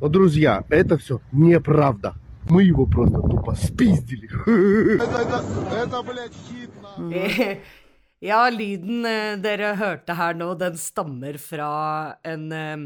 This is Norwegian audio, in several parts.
Но, друзья, это все неправда. Мы его просто тупо спиздили. Это, это, это блядь, хит, Ja, lyden eh, dere hørte her nå, den stammer fra en eh,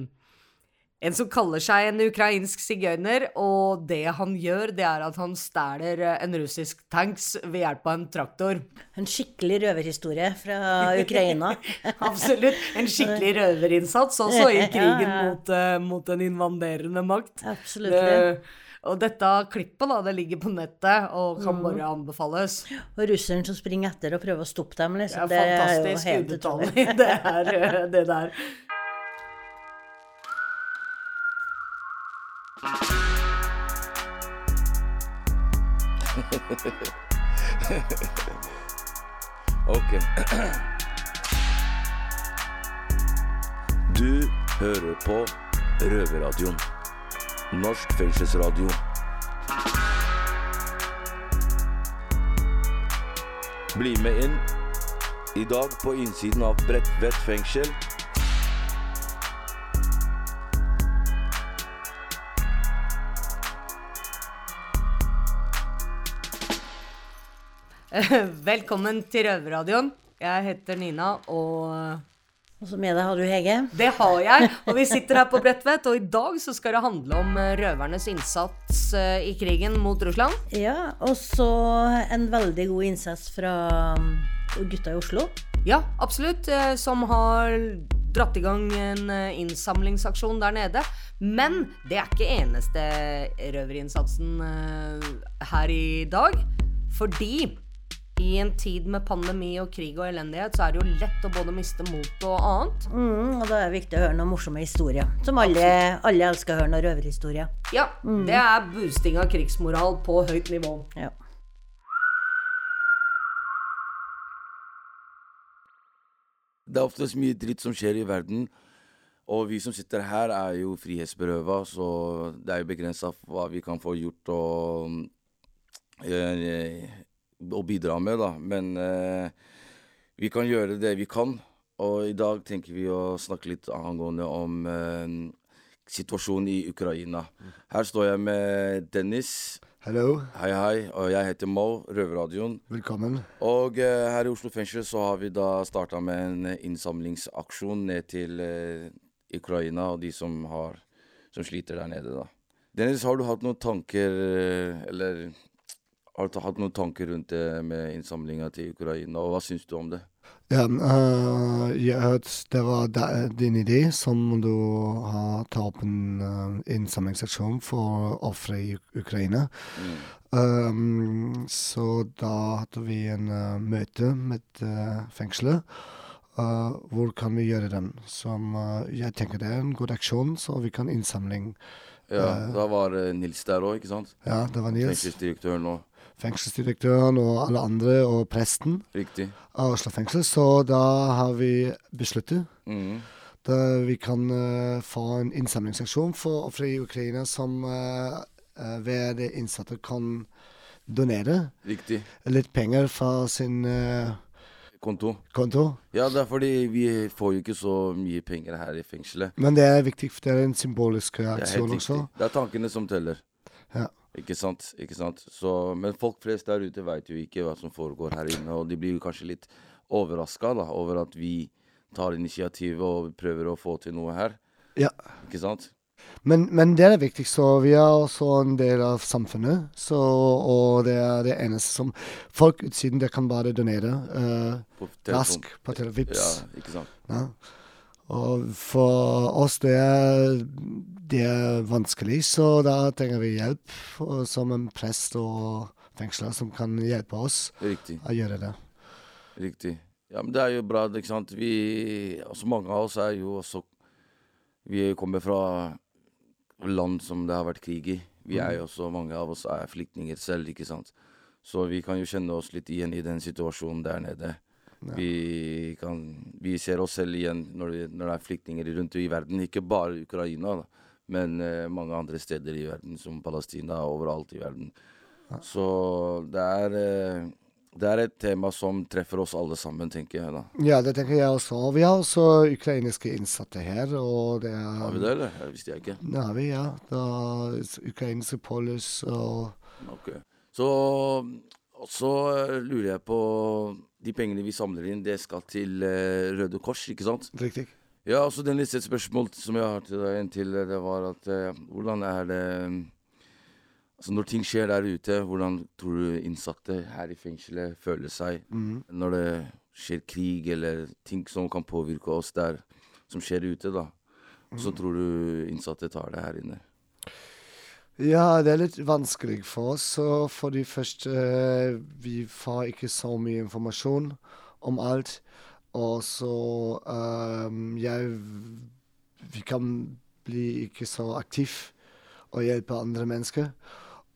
en som kaller seg en ukrainsk sigøyner, og det han gjør, det er at han stjeler eh, en russisk tanks ved hjelp av en traktor. En skikkelig røverhistorie fra Ukraina. Absolutt. En skikkelig røverinnsats også i krigen ja, ja. Mot, uh, mot, en invaderende makt. Absolutt. Det, og dette klippet da, det ligger på nettet og kan mm. bare anbefales. Og russeren som springer etter og prøver å stoppe dem, liksom. Det er fantastisk utrolig. det er eh, det der. ok. Du hører på Røverradioen. Norsk fengselsradio. Bli med inn. I dag på innsiden av Bredtvet fengsel Velkommen til Røverradioen. Jeg heter Nina, og Og så med deg har du Hege. Det har jeg. Og vi sitter her på Bredtvet, og i dag så skal det handle om eh, røvernes innsats eh, i krigen mot Russland. Ja, og så en veldig god innsats fra um, gutta i Oslo. Ja, absolutt. Eh, som har dratt i gang en innsamlingsaksjon der nede. Men det er ikke eneste røverinnsatsen her i dag. Fordi i en tid med pandemi og krig og elendighet, så er det jo lett å både miste motet og annet. Mm, og da er det viktig å høre noen morsomme historier. Som alle, alle elsker å høre noen røverhistorier. Ja. Mm. Det er boosting av krigsmoral på høyt nivå. Ja. Det er oftest mye dritt som skjer i verden. Og vi som sitter her, er jo frihetsberøva, så det er jo begrensa hva vi kan få gjort. og øh, å bidra med, da. Men eh, vi kan gjøre det vi kan. Og i dag tenker vi å snakke litt angående om eh, situasjonen i Ukraina. Her står jeg med Dennis. Hello. Hei, hei. Og jeg heter Mo, Røverradioen. Velkommen. Og eh, her i Oslo fengsel så har vi da starta med en innsamlingsaksjon ned til eh, Ukraina og de som, har, som sliter der nede, da. Dennis, har du hatt noen tanker, eh, eller har du hatt noen tanker rundt det med innsamlinga til Ukraina, og hva syns du om det? Ja, uh, jeg hørte det var din idé som du har tatt opp en uh, innsamlingsaksjon for ofre i Ukraina. Mm. Um, så da hadde vi en uh, møte med fengselet. Hvor kan vi gjøre den? Som jeg tenker det er en god aksjon, så vi kan innsamling. Ja, da var Nils der òg, ikke sant? Ja, det var Nils. Fengselsdirektøren og fengselsdirektøren og alle andre, og presten Riktig. av Oslo fengsel. Så da har vi besluttet mm. da vi kan uh, få en innsamlingsaksjon for ofre i Ukraina som uh, uh, ved det innsatte kan donere Riktig. litt penger fra sin konto. konto. Ja, det er fordi vi får jo ikke så mye penger her i fengselet. Men det er viktig, for det er en symbolisk reaksjon også. Det er tankene som teller. Ja. Ikke sant. ikke sant. Så, men folk flest der ute veit jo ikke hva som foregår her inne, og de blir jo kanskje litt overraska over at vi tar initiativet og prøver å få til noe her. Ja. Ikke sant? Men, men, det er viktig. Så vi er også en del av samfunnet. Så, og det er det eneste som Folk utsiden det kan bare donere uh, rask på televips. Ja, ikke sant. Ja. Og for oss det er, det er vanskelig, så da trenger vi hjelp som en prest og fengsler som kan hjelpe oss Riktig. å gjøre det. Riktig. Ja, men det er jo bra, ikke sant. Vi, altså mange av oss er jo også Vi kommer fra land som det har vært krig i. Vi er jo mm. også, mange av oss er flyktninger selv, ikke sant. Så vi kan jo kjenne oss litt igjen i den situasjonen der nede. Vi, kan, vi, ser oss selv igjen når det, når det er flyktninger rundt i verden. Ikke bare Ukraina, da, men uh, mange andre steder i verden, som Palestina, overalt i verden. Ja. Så det er uh, det er et tema som treffer oss alle sammen, tenker jeg da. Ja, det tenker jeg også. Og vi har også ukrainske innsatte her, og det er Har vi det, eller? Det visste jeg ikke. Det har vi, ja. Det er ukrainske polis og Ok. Så, så eh, lurer jeg på De pengene vi samler inn, det skal til uh, Røde Kors, ikke sant? Riktig. Ja, altså den et spørsmål som jeg har til deg en til, det var at uh, hvordan er det Altså når ting skjer der ute, hvordan tror du innsatte her i fengselet føler seg når det skjer krig eller ting som kan påvirke oss der, som skjer ute, da? Så tror du innsatte tar det her inne? Ja, det er litt vanskelig for oss. Fordi første eh, Vi får ikke så mye informasjon om alt. Og så ehm, Jeg Vi kan bli ikke så aktiv og hjelpe andre mennesker.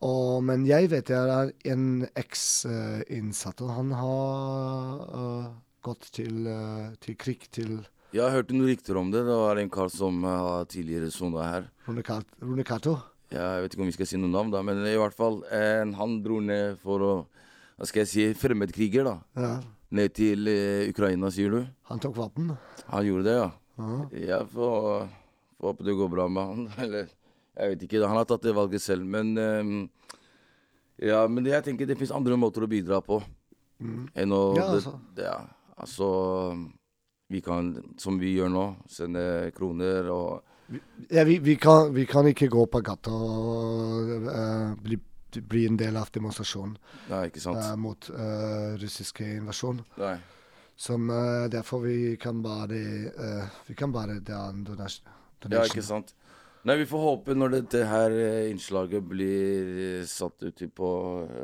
Og, men jeg vet det er en eks-innsatt, og han har uh, gått til, uh, til krig til Jeg har hørt noen rykter om det. Det var en kar som uh, har tidligere sona her. Runekat- Runekato. Ja, jeg vet ikke om vi skal si noe navn, da, men i hvert fall eh, Han dro ned for å Hva skal jeg si Fremmedkriger, da. Ja, Ned til eh, Ukraina, sier du? han tok våpen. Han gjorde det, ja. Ja. Jeg får, får håpe det går bra med han. Eller jeg vet ikke. Han har tatt det valget selv. Men eh, ja, men jeg tenker det fins andre måter å bidra på enn å Ja, altså. det- ja, altså Vi kan, som vi gjør nå, sende kroner og Ja, vi, vi, kan, vi kan ikke gå på gata og uh, bli, bli en del av demonstrasjonen Nei, eh, mot uh, russiske invasjon. Nei. Som uh, derfor vi kan bare Vi kan bare det donasjon. Ja, ikke sant. Nei, vi får håpe når dette her innslaget blir satt ut på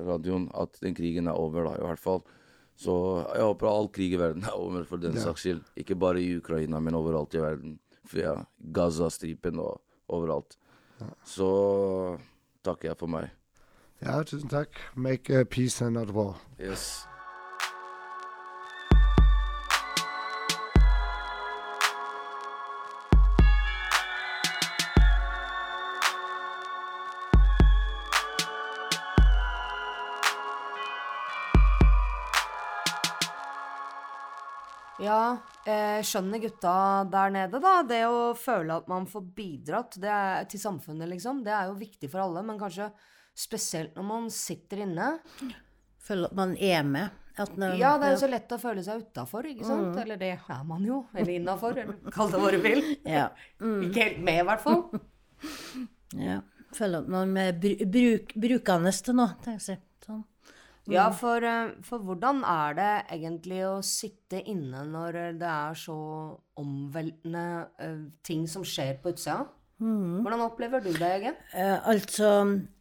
radioen, at den krigen er over, da, i hvert fall. Så jeg håper all krig i verden er over, for den Ja. saks skyld. Ikke bare i Ukraina, men overalt i verden. Ja, Gaza-stripen og overalt. Så takker jeg for meg. Ja, tusen takk. Make uh, peace and not war. Yes. Ja, jeg skjønner gutta der nede, da. Det å føle at man får bidratt er, til samfunnet, liksom, det er jo viktig for alle. Men kanskje spesielt når man sitter inne. Føler at man er med. At når, Ja, det er jo så lett å føle seg utafor, ikke sant? Eller det er man jo. Eller innafor, eller kall det hva du vil. Ja. Ikke helt med, i hvert fall. ja. Føler at man er bru, bruk, brukende til noe, tenker jeg. Sånn. Ja, for, eh, for hvordan er det egentlig å sitte inne når eh, det er så omveltende eh, ting som skjer på utsida? Hvordan opplever du det, Egen? Altså,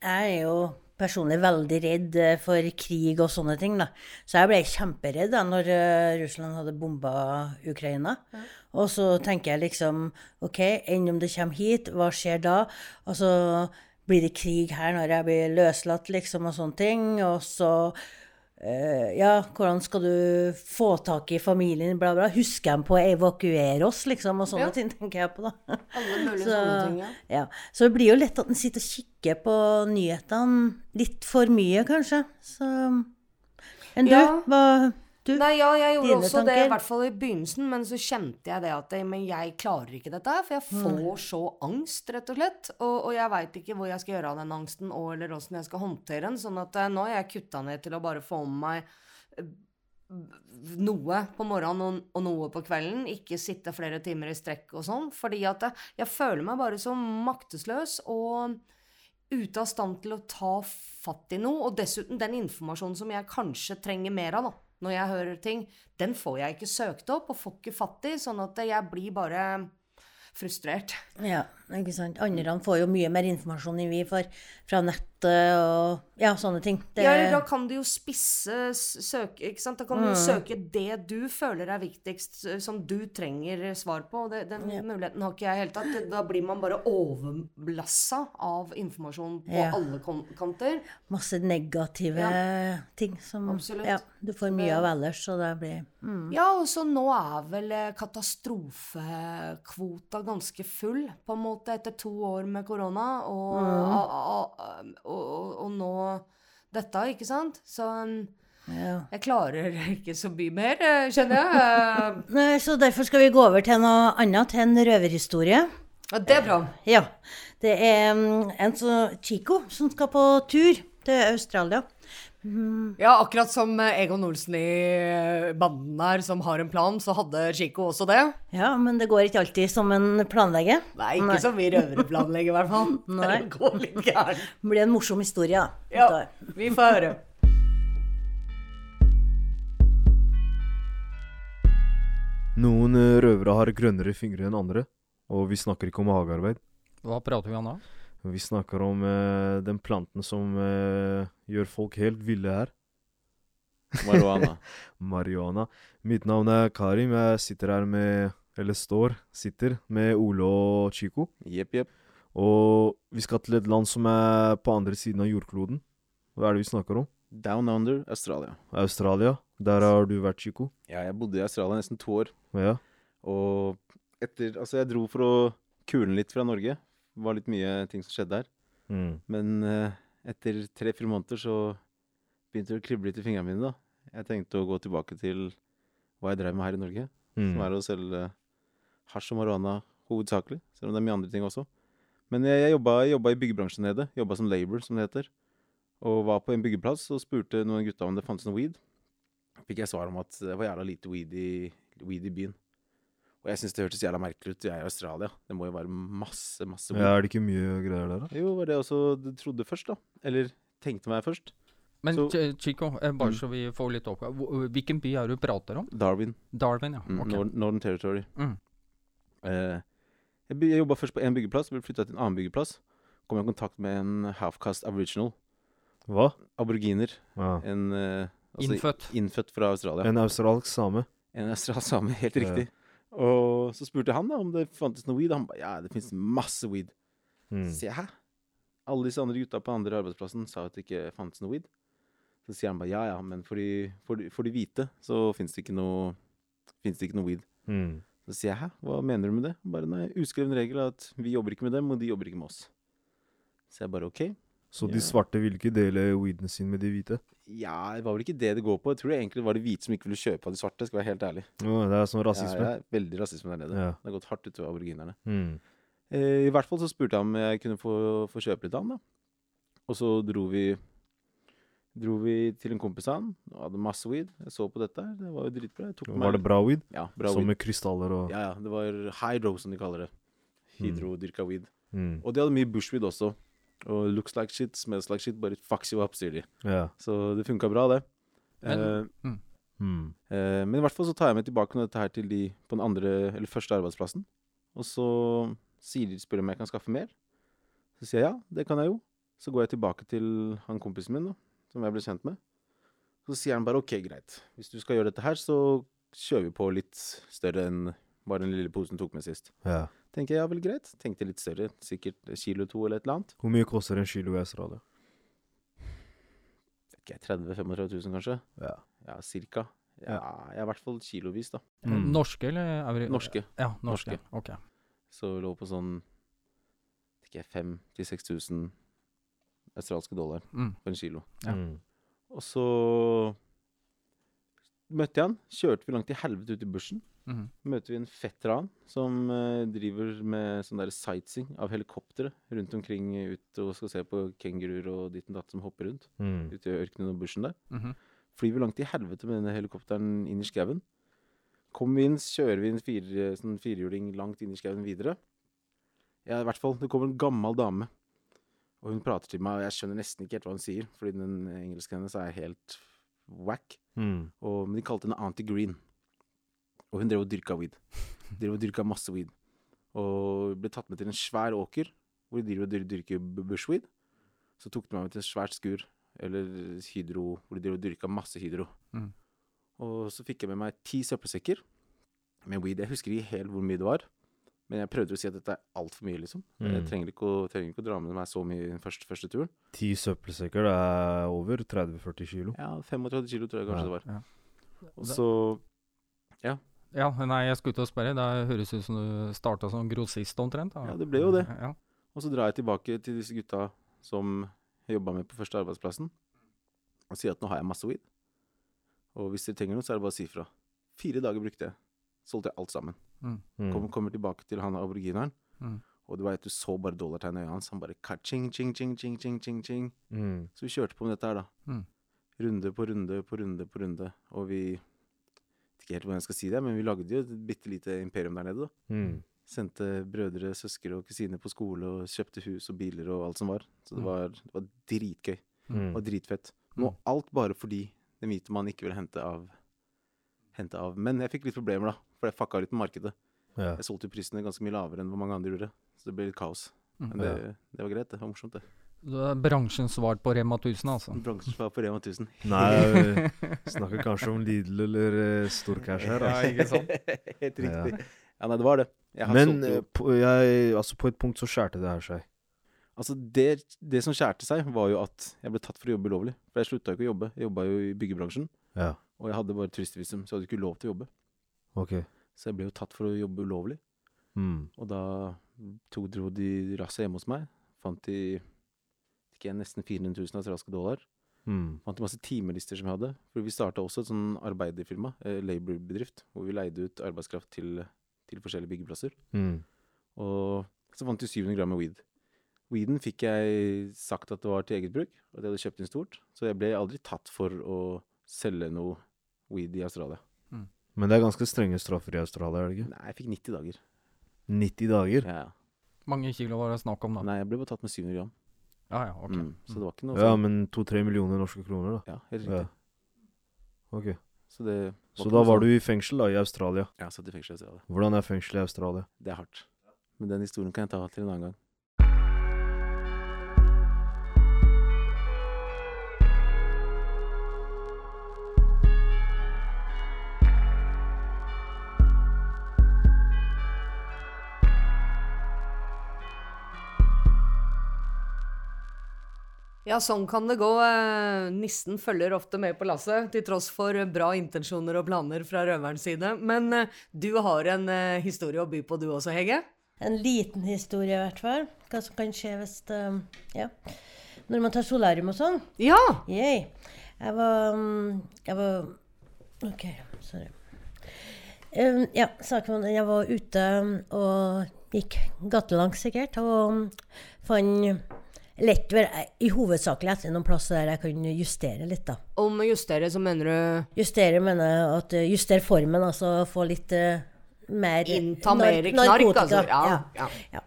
jeg er jo personlig veldig redd for krig og sånne ting, da. Så jeg ble kjemperedd da når Russland hadde bomba Ukraina. Og så tenker jeg liksom OK, enn om det kommer hit, hva skjer da? Altså, blir det krig her når jeg blir løslatt, liksom, og sånne ting? Og så eh, ja, hvordan skal du få tak i familien, bla, bla. Husker de på å evakuere oss, liksom, og sånne Ja. ting tenker jeg på, da. Alle mulige Så, sånne ting, ja. ja. Så det blir jo lett at en sitter og kikker på nyhetene litt for mye, kanskje. Så Enn du? Ja. Hva du? Nei, ja, jeg gjorde også også det, i hvert fall i begynnelsen, men så kjente jeg det at eh, Men jeg klarer ikke dette her, for jeg får så angst, rett og slett. Og, og jeg veit ikke hvor jeg skal gjøre av den angsten, og eller åssen jeg skal håndtere den. Sånn at eh, nå har jeg kutta ned til å bare få med meg eh, noe på morgenen og, og noe på kvelden. Ikke sitte flere timer i strekk og sånn. Fordi at jeg, jeg føler meg bare så maktesløs og ute av stand til å ta fatt i noe. Og dessuten den informasjonen som jeg kanskje trenger mer av, da, når jeg hører ting, den får jeg ikke søkt opp og får ikke fatt i, sånn at jeg blir bare frustrert. Ja, ikke sant. Andre får jo mye mer informasjon enn vi får fra nettet og ja, sånne ting. Det, Ja, da kan du jo spisse søke, ikke sant? Da kan du jo søke det du føler er viktigst, som du trenger svar på. og Det, den muligheten har ikke jeg i hele tatt. Da blir man bare overblassa av informasjon på Ja. alle kanter. masse negative ting som ja, du får mye av ellers, så det blir mm. Ja, og så nå er vel eh, katastrofekvota ganske full, på en måte, etter to år med korona, og, og, og, og, og nå dette, ikke sant? Så mm, Ja. Jeg klarer ikke så mye mer, skjønner kjenner jeg. Eh, Nei, Så derfor skal vi gå over til noe annet, til en røverhistorie. Ja, det er bra. Ja. Det er mm, en så Chico som skal på tur til Australia. Ja, akkurat som eh, Egon Olsen i eh, banden her, som har en plan, så hadde Chico også det. Ja, men det går ikke alltid som en planlegger. Nei, ikke som vi røvere planlegger, i hvert fall. Nei. Det går litt gærent. Det blir en morsom historie, da. Ja, vi får høre. Noen eh, røvere har grønnere fingre enn andre, og vi snakker ikke om hagearbeid. Hva prater vi om da? Vi snakker om uh, den planten som uh, gjør folk helt ville her. Marihuana. Marihuana. Mitt navn er Karim. Jeg sitter her med Eller står, sitter med Ole og Chico. Jepp, jepp. Og vi skal til et land som er på andre siden av jordkloden. Hva er det vi snakker om? Down under Australia. Australia. Der har du vært, Chico. Ja, jeg bodde i Australia nesten to år. Ja. Og etter Altså, jeg dro for å kule litt fra Norge. Var litt mye ting som skjedde her. Mm. Men eh, etter tre-fire måneder så begynte det å krible litt i fingrene mine, da. Jeg tenkte å gå tilbake til hva jeg drev med her i Norge. Som Mm. er å selge hasj og marihuana hovedsakelig. Selv om det er mye andre ting også. Men jeg, jeg, jobba, jeg jobba i byggebransjen nede. Jobba som labor, som det heter. Og var på en byggeplass og spurte noen gutta om det fantes noe weed. Fikk jeg svar om at det var jævla lite weed i, weed i byen. Og jeg syns det hørtes jævla merkelig ut. Jeg er i Australia. Det må jo være masse, masse ja, er det ikke mye greier der, da? Jo, var det jeg også trodde først, da. Eller tenkte meg først. Men Så- Chico, eh, bare Mm. så vi får litt opp Hvilken by er det du prater om? Darwin. Darwin, ja. Okay. Northern, Northern Territory. Mm. Eh, jeg jeg jobba først på én byggeplass, ble flytta til en annen byggeplass. Kom i kontakt med en half-cast aboriginal. Hva? Aboriginer. Ja. En eh, altså Innfødt. innfødt fra Australia. En australsk same. En australsk same, helt Ja. Og så spurte han da om det fantes noe weed. Han ba ja, det finnes masse weed. Mm. Så sier jeg hæ? Alle disse andre gutta på andre arbeidsplassen sa at det ikke fantes noe weed. Så sier han bare ja ja, men for de, for de, for de hvite så fins det ikke noe det ikke noe weed. Mm. Så sier jeg hæ, hva mener du med det? Bare nei, uskreven regel er at vi jobber ikke med dem, og de jobber ikke med oss. Så jeg bare OK. Så de svarte ville ikke dele weeden sin med de hvite? Ja, det var vel ikke det det går på. Jeg tror det egentlig var de hvite som ikke ville kjøpe av de svarte, skal være helt ærlig. Å, det er sånn rasisme. Ja, det er veldig rasisme der nede. Ja. Det har gått hardt utover aboriginerne. Mm. Eh, I hvert fall så spurte jeg om jeg kunne få, få kjøpe litt av han, da. Og så dro vi Dro vi til en kompis av og hadde masse weed. Jeg så på dette det var jo dritbra. Jeg tok Var det bra weed? Ja, bra Som med krystaller og Ja, ja. Det var hydro, som de kaller det. Mm. Hydrodyrka weed. mm. Og de hadde mye bushweed også. Og looks like shit, smells like shit, but it fucks you up, sier de. Ja. Så det funka bra, det. Men- Eh, mm. Mm. Eh, men i hvert fall så tar jeg med tilbake noe dette her til de på den andre, eller første arbeidsplassen. Og så sier de, spør de om jeg kan skaffe mer. Så sier jeg ja, det kan jeg jo. Så går jeg tilbake til han kompisen min, da, som jeg ble kjent med. Så sier han bare ok, greit. Hvis du skal gjøre dette her, så kjører vi på litt større enn bare den lille posen tok med sist. ja. Tenker jeg ja vel, greit. Tenkte litt større. Sikkert kilo to eller et eller annet. Hvor mye koster en kilo Australia? Ikke 30 35 000 kanskje. Ja. Ja, cirka. Ja, jeg er i hvert fall kilovis, da. Mm. Norske, eller? er vi- Norske. Ja, norske. Norske. Ok. Så lå på sånn ikke 5000-6000 australske dollar Mm. for en kilo. Ja. Mm. Og så møtte jeg han. Kjørte vi langt i helvete ut i bushen. Mhm. Møter vi en fetter av han som uh, driver med sånn der sightseeing av helikoptre rundt omkring ut og skal se på kenguruer og ditt og datt som hopper rundt Mm. ute i ørkenen og bushen der. Mhm. Flyr vi langt i helvete med denne helikopteren inn i skauen. Kommer vi inn, kjører vi en fire, sånn firehjuling langt inn i skauen videre. Ja, i hvert fall. Det kommer en gammel dame. Og hun prater til meg, og jeg skjønner nesten ikke helt hva hun sier, fordi den engelsken hennes er helt whack. Mm. Og, men de kalte henne Auntie Green. Og hun drev og dyrka weed. Drev og dyrka masse weed. Og ble tatt med til en svær åker, hvor de driver og dyr- dyrker bushweed. Så tok de meg med til et svært skur, eller hydro, hvor de driver og dyrka masse hydro. Mm. Og så fikk jeg med meg ti søppelsekker med weed. Jeg husker ikke helt hvor mye det var, men jeg prøvde å si at dette er altfor mye, liksom. Jeg Mm. trenger ikke, å, trenger ikke å dra med meg så mye den første, første turen. Ti søppelsekker, det er over 30-40 kilo. Ja, 35 kilo tror jeg kanskje Ja. det var. Ja. Og så Ja, nei, jeg skulle ut og spørre. Det høres ut som du starta som grossist omtrent. da. Ja, det ble jo det. Ja. Og så drar jeg tilbake til disse gutta som jeg jobba med på første arbeidsplassen, og sier at nå har jeg masse weed. Og hvis dere trenger noe, så er det bare å si ifra. Fire dager brukte jeg. Solgte jeg alt sammen. Mm. Kom, kommer tilbake til han aborigineren, Mm. og du vet, du så bare dollartegnet i øynene hans. Han bare ka-ching, ching, ching, ching, ching, ching, ching. Mm. Så vi kjørte på med dette her, da. Mm. Runde på runde på runde på runde. Og vi vet ikke helt hvordan jeg skal si det, men vi lagde jo et bitte lite imperium der nede, da. Mm. Sendte brødre, søstre og kusiner på skole og kjøpte hus og biler og alt som var. Så det var, det var dritgøy Mm. og dritfett. Nå alt bare fordi den hvite mann ikke ville hente av Hente av Men jeg fikk litt problemer, da, for jeg fucka litt med markedet. Ja. Jeg solgte prisene ganske mye lavere enn hvor mange andre gjorde, så det ble litt kaos. Men det, det var greit, det var morsomt, det. Bransjens svar på Rema 1000, altså. Bransjen svar på Rema 1000. Nei, vi snakker kanskje om Lidl eller uh, Storcash her. Ja, Altså. ikke sant? Helt Ja. riktig. Ja, nei, det var det. Jeg har Men eh, på, jeg, altså, på et punkt så skjærte det her seg. Altså, det, det som skjærte seg, var jo at jeg ble tatt for å jobbe ulovlig. For jeg slutta jo ikke å jobbe. Jeg jobba jo i byggebransjen, Ja, og jeg hadde bare turistvisum, så jeg hadde ikke lov til å jobbe. ok. Så jeg ble jo tatt for å jobbe ulovlig. Mm. Og da to, dro de raset hjemme hos meg. Fant de ikke jeg, nesten 400 000 australske dollar. Mm. Fant masse timelister som jeg hadde. For vi starta også et sånn arbeiderfirma, eh, laborbedrift, hvor vi leide ut arbeidskraft til, til forskjellige byggeplasser. Mm. Og så fant vi 700 gram med weed. Weeden fikk jeg sagt at det var til eget bruk, og at jeg hadde kjøpt inn stort. Så jeg ble aldri tatt for å selge noe weed i Australia. Men det er ganske strenge straffer i Australia, er det ikke? Nei, jeg fikk 90 dager. 90 dager? Ja, ja. Mange kilo var det snakk om, da. Nei, jeg ble bare tatt med 700 gram. Ja, ja, ok. Mm, så det var ikke noe Ja, sånn- men to-tre millioner norske kroner, da. Ja, helt Ja. riktig. Ok. Så, det var Så ikke da noe var sånn- du i fengsel da, i Australia. Ja, satt i fengsel i Australia. Hvordan er fengselet i Australia? Det er hardt. Men den historien kan jeg ta til en annen gang. Ja, sånn kan det gå. Eh, Nissen følger ofte med på lasset, til tross for bra intensjoner og planer fra røverens side. Men eh, du har en eh, historie å by på du også, Hege? En liten historie, i hvert fall. Hva som kan skje hvis um, Ja. Når man tar solarium og sånn. Ja! Yay. Jeg var um, Jeg var OK, sorry. Um, ja, saken var den jeg var ute um, og gikk gatelangs, sikkert, og um, fant lett vel i hovedsakelig etter noen plasser der jeg kan justere litt, da. Om å justere, så mener du Justere mener jeg at uh, Justere formen, altså få litt uh, mer innta mer knark, altså? Ja. ja. ja.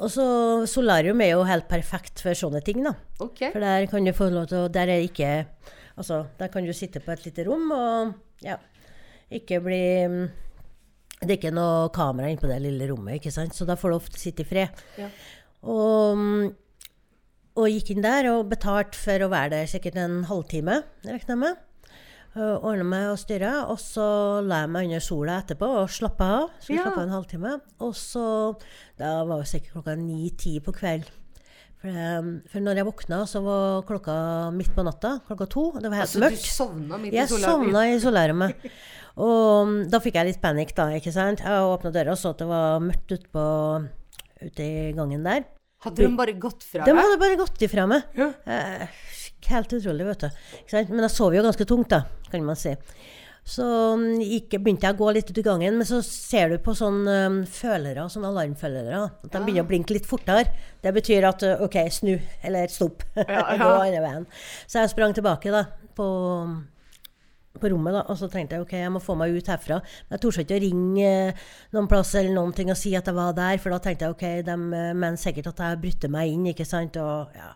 Og så solarium er jo helt perfekt for sånne ting, da. Okay. For der kan du få lov til å Der er ikke Altså, der kan du sitte på et lite rom og ja, ikke bli Det er ikke noe kamera inne på det lille rommet, ikke sant? så da får du ofte sitte i fred. Ja. Og, og gikk inn der og betalte for å være der sikkert en halvtime, regner jeg med. Ordna meg og styra, og så la jeg meg under sola etterpå og slappa av. Så Ja. slappe av en halvtime. Og så Da var det sikkert klokka ni-ti på kveld. For, um, for når jeg våkna, så var klokka midt på natta. Klokka to. Det var helt Så du sovna midt i Jeg sovna i solariet. Og um, da fikk jeg litt panikk, da. ikke sant? Jeg åpna døra og så at det var mørkt ute, på, ute i gangen der. Hadde de bare gått fra deg? De hadde bare gått ifra meg. Ja. Eh, helt utrolig, vet du. Men jeg sov jo ganske tungt, da, kan man si. Så um, gikk, begynte jeg å gå litt ut i gangen, men så ser du på sånne um, følere, sånne alarmfølere, at de begynner å blinke litt fortere. Det betyr at uh, OK, snu, eller stopp. Ja, ja. Gå andre veien. Så jeg sprang tilbake da, på, på rommet, da, og så tenkte jeg OK, jeg må få meg ut herfra. Men jeg torde ikke å ringe eh, noen plass eller noen ting og si at jeg var der, for da tenkte jeg OK, de eh, mener sikkert at jeg brytte meg inn, ikke sant, og ja,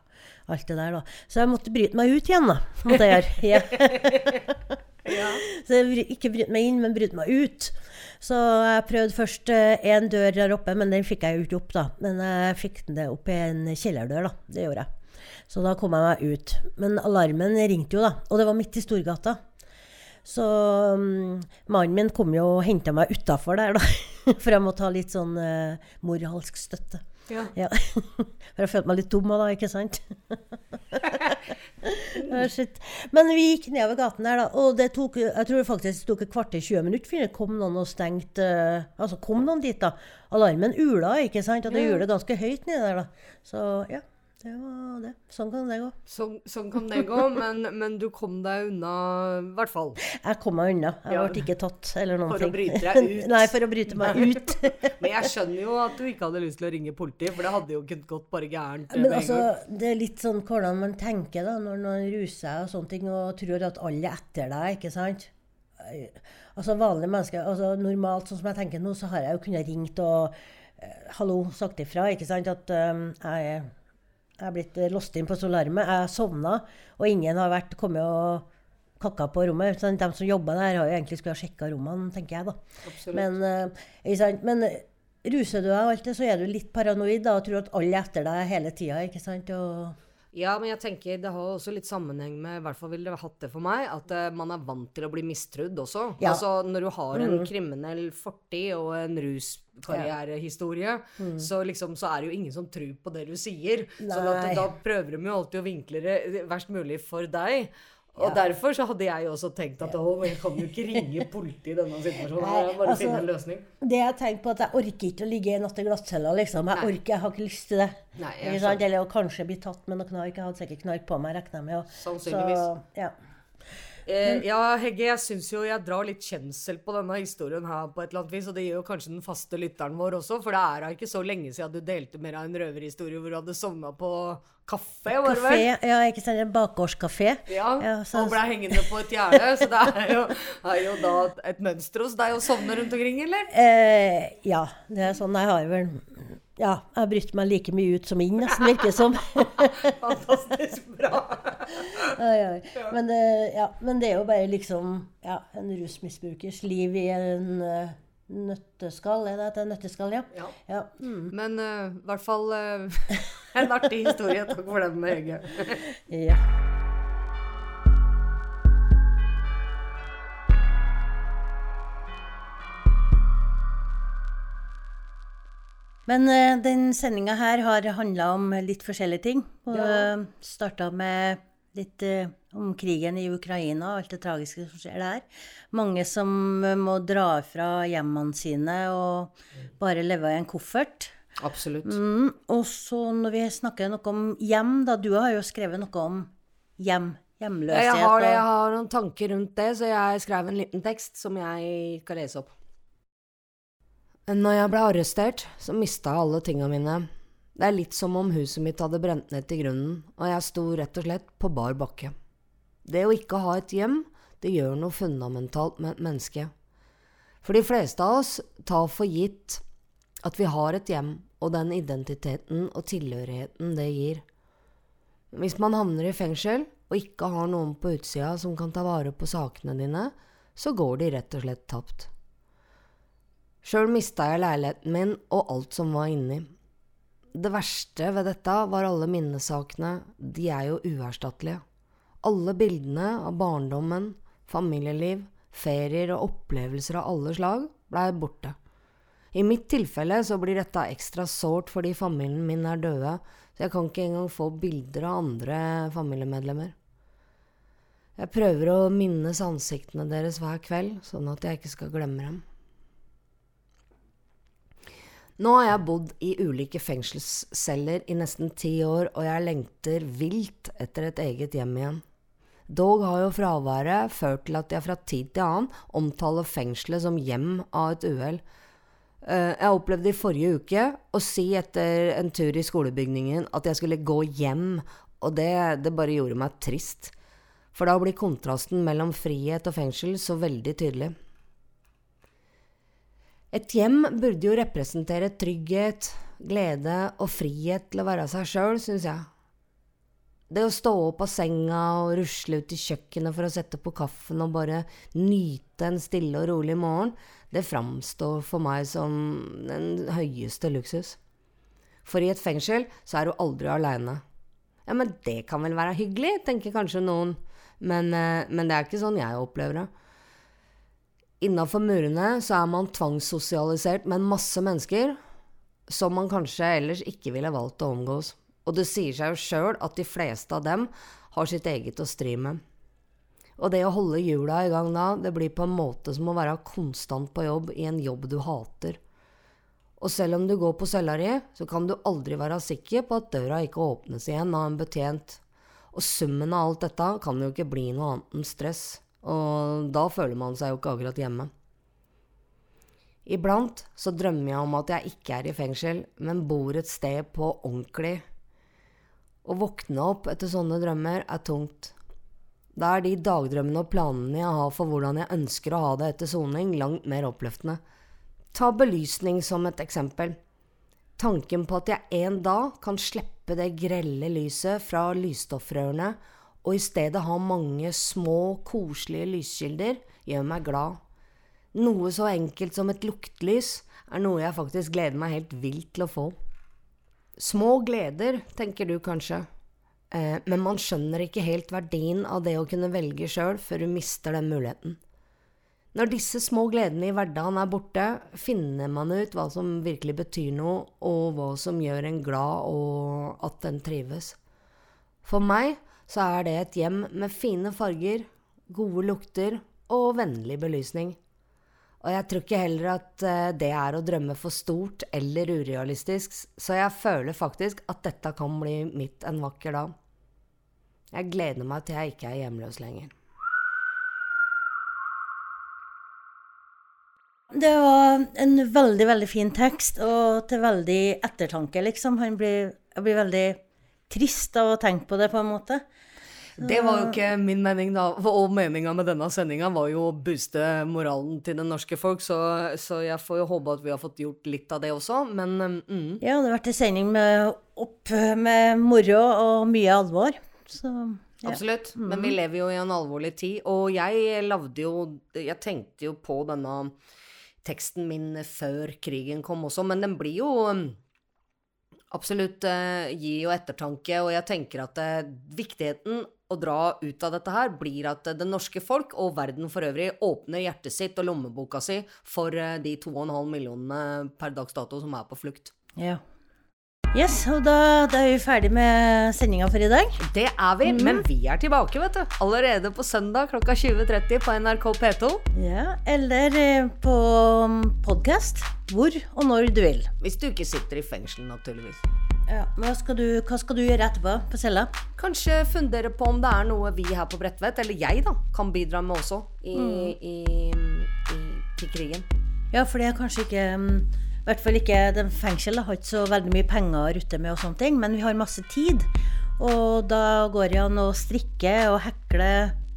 alt det der, da. Så jeg måtte bryte meg ut igjen, da. Måtte jeg gjøre. Ja. Så jeg ikke bryte meg inn, men bryte meg ut. Så jeg prøvde først én dør der oppe, men den fikk jeg jo ikke opp, da. Men jeg fikk den opp i en kjellerdør, da. Det gjorde jeg. Så da kom jeg meg ut. Men alarmen ringte jo, da. Og det var midt i Storgata. Så um, mannen min kom jo og henta meg utafor der, da. For jeg måtte ha litt sånn uh, moralsk støtte. Ja. Ja. For jeg følte meg litt dum da, ikke sant? Shit. Men vi gikk nedover gaten der, da, og det tok jeg tror det faktisk tok et kvarter 20 minutter før det kom noen og stengte uh, Altså kom noen dit, da. Alarmen ula, ikke sant? Og det det ganske høyt nedi der, da. Så ja. Det var det. Sånn kan det gå. Sånn, sånn kan det gå, men, men du kom deg unna, i hvert fall. Jeg kom meg unna. Jeg Ja. ble ikke tatt eller noen For å bryte deg ut. Nei, for å bryte meg ut. Men jeg skjønner jo at du ikke hadde lyst til å ringe politiet, for det hadde jo kunnet gått bare gærent. Men altså, det er litt sånn hvordan man tenker da, når noen ruser seg og sånne ting, og tror at alle er etter deg, ikke sant? Altså vanlige mennesker, altså normalt sånn som jeg tenker nå, så har jeg jo kunnet ringt og eh, hallo, sagt ifra, ikke sant, at um, jeg, er- er blitt eh, låst inn på solarmet, jeg har sovna, og ingen har vært kommet og kakka på rommet. Sånn, de som jobba der, har jo egentlig skulle ha sjekka rommene, tenker jeg da. Absolutt. Men, uh? Men eh, ruser du deg og alt det, så er du litt paranoid da, og tror at alle er etter deg hele tida. ikke sant? Og, Ja, men jeg tenker det har også litt sammenheng med, i hvert fall ville det hatt det for meg, at uh, man er vant til å bli mistrudd også. Ja. Altså når du har en kriminell fortid og en ruskarrierehistorie, så liksom så er det jo ingen som tror på det du sier. Sånn da prøver de jo alltid å vinkle det verst mulig for deg. Og derfor så hadde jeg jo også tenkt at å, men jeg kan jo ikke ringe politiet i denne situasjonen. Nei, Jeg bare altså- finne en løsning. det jeg tenker på at jeg orker ikke å ligge i natt i glattcella, liksom. Jeg Nei. orker, jeg har ikke lyst til det. Nei? Eller å kanskje bli tatt med noe knark. Jeg hadde sikkert knark på meg, regner jeg med. og- Sannsynligvis. Så, ja. Eh, ja, Hegge, jeg syns jo jeg drar litt kjensel på denne historien her på et eller annet vis, og det gjør jo kanskje den faste lytteren vår også, for det er da ikke så lenge siden du delte med deg en røverhistorie hvor du hadde sovna på kafé, var det vel? Ja, ikke sant? En bakgårdskafé. Ja, Ja, så- og ble hengende på et gjerde, så det er jo, er jo da et mønster hos deg å sovne rundt omkring, eller? Eh, ja, det er sånn. Jeg har vel Ja, jeg bryter meg like mye ut som inn, nesten, virker det som. Fantastisk bra. Oi, Ja. Men, det, ja, men det er jo bare liksom ja, en rusmisbrukers liv i en uh, nøtteskall. Er det et nøtteskall, ja? Ja. ja. Mm. Men i i hvert fall uh, en artig historie. Takk for den, Hege. ja. Men uh, den sendinga her har handla om litt forskjellige ting. Og Ja. starta med litt uh, om krigen i Ukraina og alt det tragiske som skjer der. Mange som eh, må dra fra hjemmene sine og bare leve i en koffert. Absolutt. Mm, og så når vi snakker noe om hjem, da Du har jo skrevet noe om hjem. Hjemløshet. Jeg har, det, jeg har noen tanker rundt det, så jeg skrev en liten tekst som jeg skal lese opp. Når jeg ble arrestert, så mista jeg alle tinga mine. Det er litt som om huset mitt hadde brent ned til grunnen, og jeg sto rett og slett på bar bakke. Det å ikke ha et hjem, det gjør noe fundamentalt med et menneske. For de fleste av oss tar for gitt at vi har et hjem, og den identiteten og tilhørigheten det gir. Hvis man havner i fengsel og ikke har noen på utsida som kan ta vare på sakene dine, så går de rett og slett tapt. Sjøl mista jeg leiligheten min og alt som var inni. Det verste ved dette var alle minnesakene, de er jo uerstattelige. Alle bildene av barndommen, familieliv, ferier og opplevelser av alle slag blei borte. I mitt tilfelle så blir dette ekstra sårt fordi familien min er døde, så jeg kan ikke engang få bilder av andre familiemedlemmer. Jeg prøver å minnes ansiktene deres hver kveld, sånn at jeg ikke skal glemme dem. Nå har jeg bodd i ulike fengselsceller i nesten ti år, og jeg lengter vilt etter et eget hjem igjen. Dog har jo fraværet ført til at jeg fra tid til annen omtaler fengselet som hjem av et uhell. Eh, Jeg opplevde i forrige uke å si etter en tur i skolebygningen at jeg skulle gå hjem, og det, det bare gjorde meg trist. For da blir kontrasten mellom frihet og fengsel så veldig tydelig. Et hjem burde jo representere trygghet, glede og frihet til å være seg sjøl, syns jeg. Det å stå opp av senga og rusle ut i kjøkkenet for å sette på kaffen og bare nyte en stille og rolig morgen, det framstår for meg som den høyeste luksus. For i et fengsel så er du aldri aleine. Ja, men det kan vel være hyggelig, tenker kanskje noen. Men, eh, men det er ikke sånn jeg opplever det. Innafor murene så er man tvangssosialisert med en masse mennesker som man kanskje ellers ikke ville valgt å omgås. Og det sier seg jo sjøl at de fleste av dem har sitt eget å stri med. Og det å holde hjula i gang da, det blir på en måte som å være konstant på jobb i en jobb du hater. Og selv om du går på cella di, så kan du aldri være sikker på at døra ikke åpnes igjen av en betjent. Og summen av alt dette kan jo ikke bli noe annet enn stress, og da føler man seg jo ikke akkurat hjemme. Iblant så drømmer jeg om at jeg ikke er i fengsel, men bor et sted på ordentlig. Å våkne opp etter sånne drømmer er tungt. Da er de dagdrømmene og planene jeg har for hvordan jeg ønsker å ha det etter soning, langt mer oppløftende. Ta belysning som et eksempel. Tanken på at jeg en dag kan slippe det grelle lyset fra lysstoffrørene og i stedet ha mange små, koselige lyskilder, gjør meg glad. Noe så enkelt som et luktlys er noe jeg faktisk gleder meg helt vilt til å få. Små gleder, tenker du kanskje, eh, men man skjønner ikke helt verdien av det å kunne velge sjøl før du mister den muligheten. Når disse små gledene i hverdagen er borte, finner man ut hva som virkelig betyr noe, og hva som gjør en glad og at en trives. For meg så er det et hjem med fine farger, gode lukter og vennlig belysning. Og jeg tror ikke heller at eh, det er å drømme for stort eller urealistisk, så jeg føler faktisk at dette kan bli mitt en vakker dag. Jeg gleder meg til jeg ikke er hjemløs lenger. Det var en veldig, veldig fin tekst, og til veldig ettertanke, liksom. Han blir, jeg blir veldig trist av å tenke på det, på en måte. Det var jo ikke min mening, da. Og meninga med denne sendinga var jo å booste moralen til det norske folk, så, så, jeg får jo håpe at vi har fått gjort litt av det også, men mm. Ja, det har vært en sending med, opp, med moro og mye alvor. Så ja. Absolutt. Mm. Men vi lever jo i en alvorlig tid, og jeg lagde jo Jeg tenkte jo på denne teksten min før krigen kom også, men den blir jo absolutt uh, gi jo ettertanke, og jeg tenker at uh, viktigheten å dra ut av dette her blir at uh, det norske folk og verden for øvrig åpner hjertet sitt og lommeboka si for de 2,5 millionene per dags dato som er på flukt. Ja. Yes, og da, da, er vi ferdig med sendinga for i dag. Det er vi, mm. men vi er tilbake, vet du. Allerede på søndag klokka 20.30 på NRK P2. Ja, eller på um, podkast. Hvor og når du vil. Hvis du ikke sitter i fengsel, naturligvis. Ja, hva skal, du, hva skal du gjøre etterpå på cella? Kanskje fundere på om det er noe vi her på Bredtvet, eller jeg, da, kan bidra med også i, mm. i, i, i krigen. Ja, for det er kanskje ikke um, i hvert fall ikke den Fengselet har ikke så veldig mye penger å rutte med, og sånne ting, men vi har masse tid. Og da går det an å strikke og hekle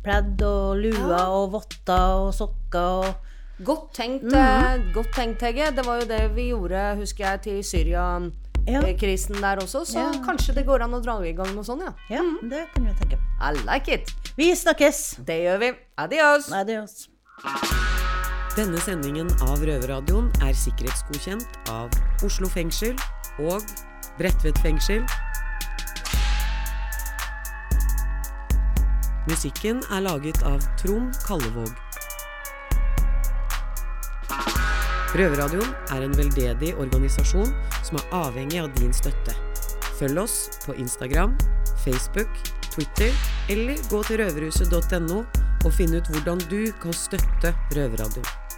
pledd og luer og votter og sokker og Godt tenkt, mm -hmm. godt tenkt, Hege. Det var jo det vi gjorde, husker jeg, til Syria-krisen ja. der også. Så ja. kanskje det går an å dra i gang noe sånt, ja. Ja, mm. det kan vi tenke. I like it. Vi snakkes. Det gjør vi. Adios. Adios. Denne sendingen av Røverradioen er sikkerhetsgodkjent av Oslo fengsel og Bredtvet fengsel. Musikken er laget av Trond Kallevåg. Røverradioen er en veldedig organisasjon som er avhengig av din støtte. Følg oss på Instagram, Facebook, Twitter eller gå til røverhuset.no og finne ut hvordan du kan støtte Røverradioen.